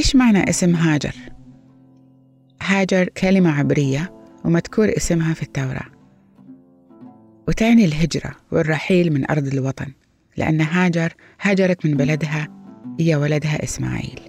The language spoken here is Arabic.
إيش معنى اسم هاجر؟ هاجر كلمة عبرية ومذكور اسمها في التوراة وتعني الهجرة والرحيل من أرض الوطن لأن هاجر هاجرت من بلدها هي ولدها إسماعيل